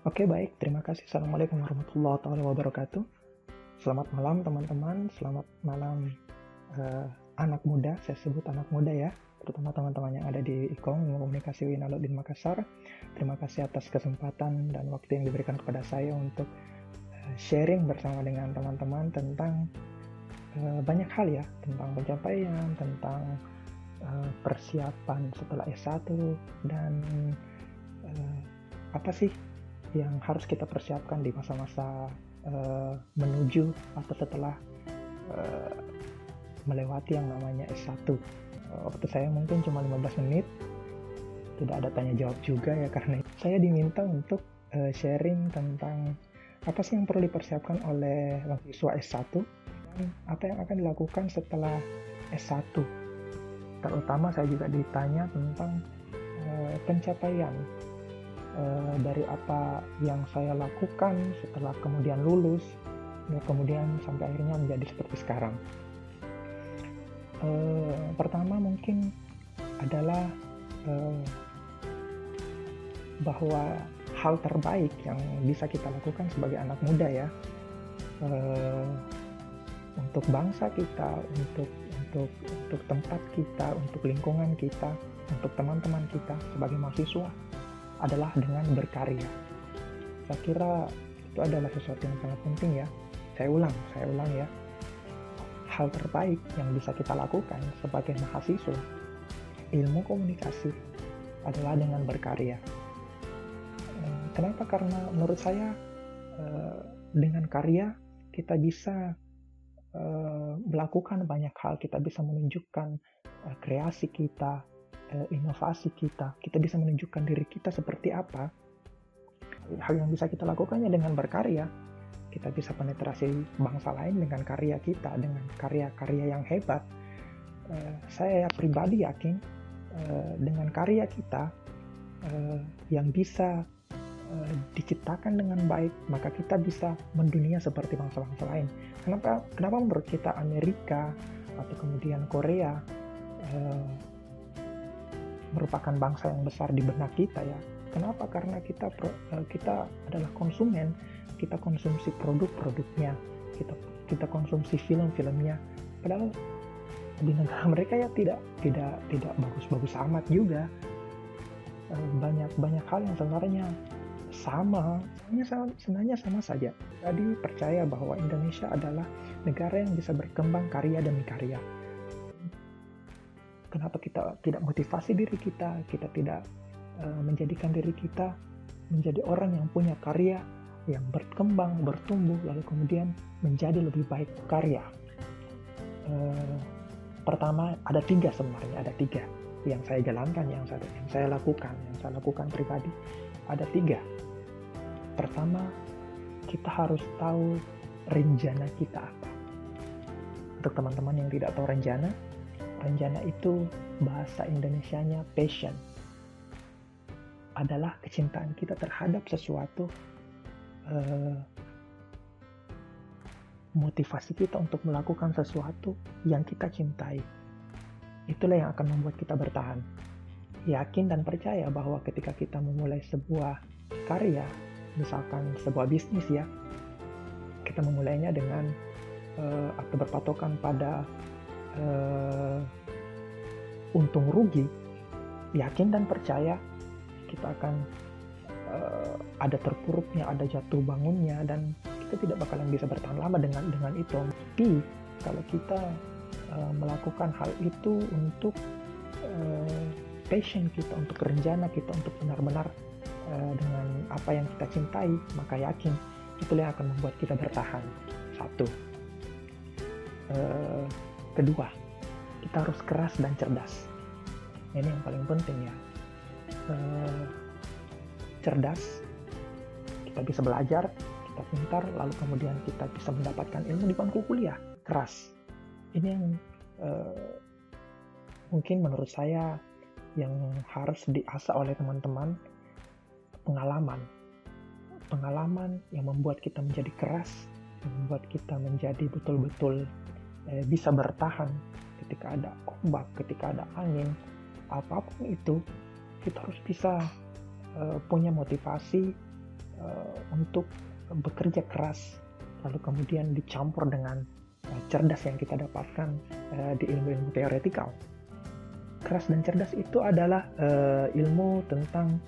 Oke baik, terima kasih. Assalamualaikum warahmatullahi wabarakatuh. Selamat malam teman-teman, selamat malam uh, anak muda, saya sebut anak muda ya, terutama teman-teman yang ada di IKOM, Komunikasi Winaludin Makassar. Terima kasih atas kesempatan dan waktu yang diberikan kepada saya untuk uh, sharing bersama dengan teman-teman tentang uh, banyak hal ya, tentang pencapaian, tentang uh, persiapan setelah S1, dan uh, apa sih yang harus kita persiapkan di masa-masa uh, menuju atau setelah uh, melewati yang namanya S1. Uh, eh, waktu saya mungkin cuma 15 menit, tidak ada tanya jawab juga ya karena saya diminta untuk uh, sharing tentang apa sih yang perlu dipersiapkan oleh mahasiswa S1 dan apa yang akan dilakukan setelah S1. Terutama saya juga ditanya tentang uh, pencapaian Eh, dari apa yang saya lakukan setelah kemudian lulus ya kemudian sampai akhirnya menjadi seperti sekarang. Uh, pertama mungkin adalah uh, bahwa hal terbaik yang bisa kita lakukan sebagai anak muda ya. Untuk bangsa kita untuk untuk untuk tempat kita untuk lingkungan kita untuk teman-teman kita sebagai mahasiswa adalah dengan berkarya. Saya kira itu adalah sesuatu yang sangat penting ya. Saya ulang, saya ulang ya. Hal terbaik yang bisa kita lakukan sebagai mahasiswa ilmu komunikasi adalah dengan berkarya. Eh, kenapa? Karena menurut saya eh, dengan karya kita bisa eh, melakukan banyak hal, kita bisa menunjukkan kreasi kita, inovasi kita, kita bisa menunjukkan diri kita seperti apa. Hal yang bisa kita lakukannya dengan berkarya. Kita bisa penetrasi bangsa lain dengan karya kita, dengan karya-karya yang hebat. Uh, saya pribadi yakin uh, dengan karya kita yang bisa diciptakan dengan baik, maka kita bisa mendunia seperti bangsa-bangsa lain. Kenapa? Kenapa menurut kita Amerika atau kemudian Korea merupakan bangsa yang besar di benak kita ya. Kenapa? Karena kita eh, kita adalah konsumen, kita konsumsi produk-produknya, kita kita konsumsi film-filmnya. Padahal di negara mereka ya tidak tidak tidak bagus-bagus amat juga. Eh, banyak banyak hal yang sebenarnya sama, sebenarnya sama saja. Jadi percaya bahwa Indonesia adalah negara yang bisa berkembang karya demi karya kenapa kita tidak motivasi diri kita, kita tidak uh, menjadikan diri kita menjadi orang yang punya karya yang berkembang, bertumbuh, lalu kemudian menjadi lebih baik karya. Uh, pertama ada tiga sebenarnya, ada tiga yang saya jalankan, yang saya, yang saya lakukan, yang saya lakukan pribadi, ada tiga. Pertama, kita harus tahu rencana kita apa. Untuk teman-teman yang tidak tahu rencana, Rencana itu bahasa Indonesianya passion. Adalah kecintaan kita terhadap sesuatu uh, motivasi kita untuk melakukan sesuatu yang kita cintai. Itulah yang akan membuat kita bertahan. Yakin dan percaya bahwa ketika kita memulai sebuah karya, misalkan sebuah bisnis ya, kita memulainya dengan uh, atau berpatokan pada uh, untung rugi, yakin dan percaya kita akan uh, ada terpuruknya, ada jatuh bangunnya, dan kita tidak bakalan bisa bertahan lama dengan dengan itu. Tapi kalau kita uh, melakukan hal itu untuk uh, passion kita, untuk rencana kita, untuk benar-benar uh, dengan apa yang kita cintai, maka yakin itulah yang akan membuat kita bertahan. Satu. Uh, Kedua, kita harus keras dan cerdas. Ini yang paling penting ya. Uh, cerdas, kita bisa belajar, kita pintar, lalu kemudian kita bisa mendapatkan ilmu di bangku kuliah. Keras. Ini yang uh, mungkin menurut saya yang harus diasah oleh teman-teman pengalaman pengalaman yang membuat kita menjadi keras membuat kita menjadi betul-betul eh, bisa bertahan ketika ada ombak, ketika ada angin, apa pun itu kita harus bisa eh, punya motivasi uh, untuk bekerja keras lalu kemudian dicampur dengan uh, cerdas yang kita dapatkan uh, di ilmu-ilmu teoretikal. Keras dan cerdas itu adalah uh, ilmu tentang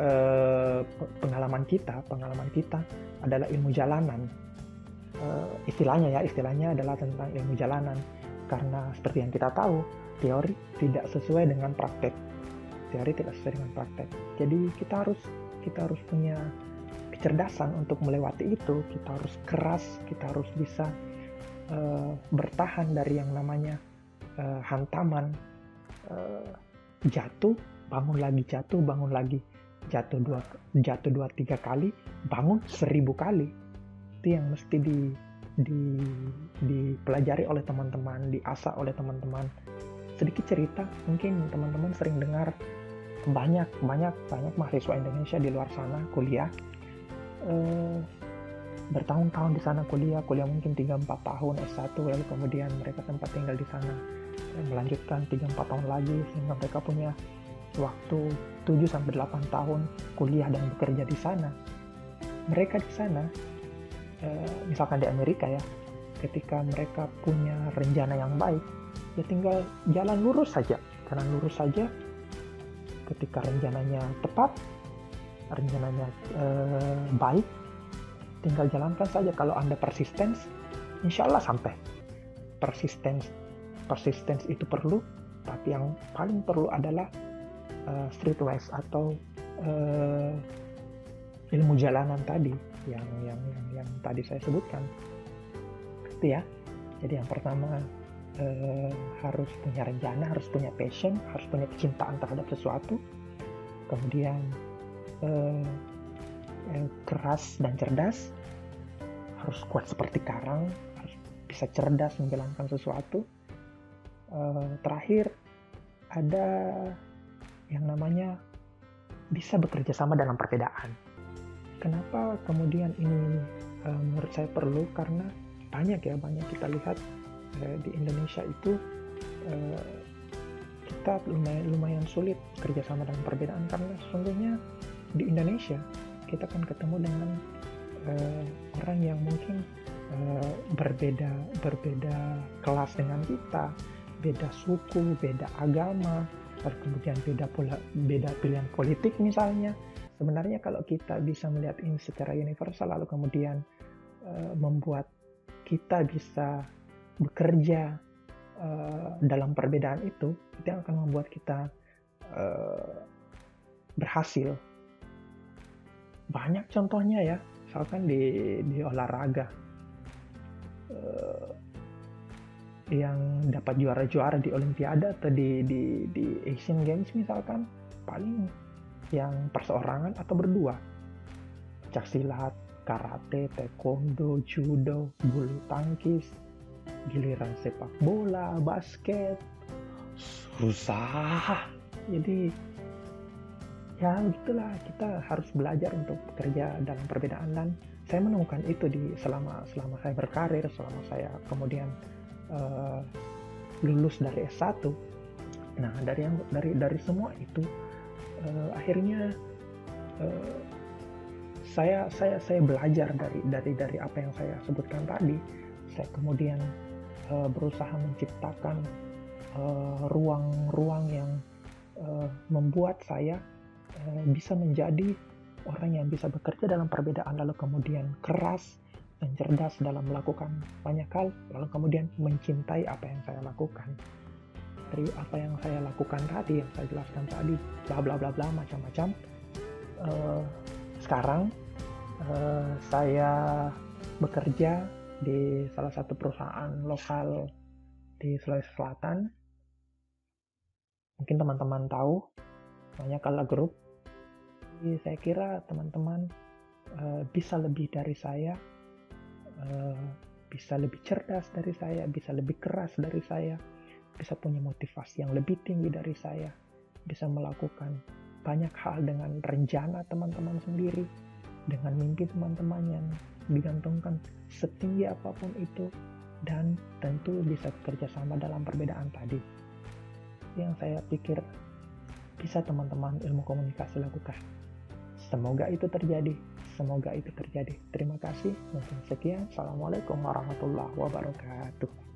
uh, pengalaman kita. Pengalaman kita adalah ilmu jalanan uh, istilahnya ya istilahnya adalah tentang ilmu jalanan. Karena seperti yang kita tahu teori tidak sesuai dengan praktek. Teori tidak sesuai dengan praktek. Jadi kita harus kita harus punya kecerdasan untuk melewati itu. Kita harus keras kita harus bisa uh, bertahan dari yang namanya uh, hantaman. Uh, jatuh bangun lagi jatuh bangun lagi. Jatuh dua jatuh dua tiga kali bangun seribu kali itu yang mesti di di dipelajari oleh teman-teman diasah oleh teman-teman. Sedikit cerita mungkin teman-teman sering dengar banyak banyak banyak mahasiswa Indonesia di luar sana kuliah. Eh, bertahun-tahun di sana kuliah kuliah mungkin 3-4 tahun S1 lalu kemudian mereka sempat tinggal di sana. Eh, melanjutkan 3-4 tahun lagi sehingga mereka punya waktu 7 sampai 8 tahun kuliah dan bekerja di sana. Mereka di sana eh, misalkan di Amerika ya ketika mereka punya rencana yang baik ya tinggal jalan lurus saja. Jalan lurus saja ketika rencananya tepat rencananya eh, baik tinggal jalankan saja. Kalau anda persistence insya Allah sampai. Persistence persistence itu perlu tapi yang paling perlu adalah uh, streetwise atau uh, ilmu jalanan tadi yang yang yang, yang tadi saya sebutkan itu ya jadi yang pertama uh, harus punya rencana, harus punya passion, harus punya kecintaan terhadap sesuatu, kemudian uh, uh, keras dan cerdas, harus kuat seperti karang, harus bisa cerdas menjalankan sesuatu. Uh, terakhir ada yang namanya bisa bekerja sama dalam perbedaan. Kenapa kemudian ini uh, menurut saya perlu? Karena banyak ya banyak kita lihat Eh, di Indonesia itu eh, kita lumayan lumayan sulit kerjasama dengan perbedaan karena sesungguhnya di Indonesia kita kan ketemu dengan uh, orang yang mungkin uh, berbeda berbeda kelas dengan kita beda suku beda agama kemudian beda pula beda pilihan politik misalnya sebenarnya kalau kita bisa melihat ini secara universal lalu kemudian uh, membuat kita bisa bekerja uh, dalam perbedaan itu itu akan membuat kita uh, berhasil. Banyak contohnya ya misalkan di di olahraga. Uh, yang dapat juara-juara di Olimpiade atau di, di di Asian Games misalkan paling yang perseorangan atau berdua? Pencak silat karate taekwondo judo bulu tangkis giliran sepak bola basket. Susah. Jadi ya begitulah kita harus belajar untuk bekerja dalam perbedaan. Dan saya menemukan itu di selama selama saya berkarir selama saya kemudian uh, lulus dari S1 nah dari yang dari dari semua itu uh, akhirnya uh, saya saya saya belajar dari dari dari apa yang saya sebutkan tadi. Saya kemudian uh, berusaha menciptakan ruang-ruang uh, yang uh, membuat saya uh, bisa menjadi orang yang bisa bekerja dalam perbedaan lalu kemudian keras dan cerdas dalam melakukan banyak hal lalu kemudian mencintai apa yang saya lakukan dari apa yang saya lakukan tadi yang saya jelaskan tadi bla bla bla bla macam-macam uh, sekarang uh, saya bekerja di salah satu perusahaan lokal di Sulawesi Selatan. Mungkin teman-teman tahu, namanya Kala Group. Jadi saya kira teman-teman uh, bisa lebih dari saya, uh, bisa lebih cerdas dari saya, bisa lebih keras dari saya, bisa punya motivasi yang lebih tinggi dari saya, bisa melakukan banyak hal dengan rencana teman-teman sendiri, dengan mimpi teman-teman yang digantungkan setinggi apa pun itu dan tentu bisa bekerja sama dalam perbedaan tadi yang saya pikir bisa teman-teman ilmu komunikasi lakukan semoga itu terjadi semoga itu terjadi. Terima kasih. Mungkin sekian. Assalamualaikum warahmatullahi wabarakatuh.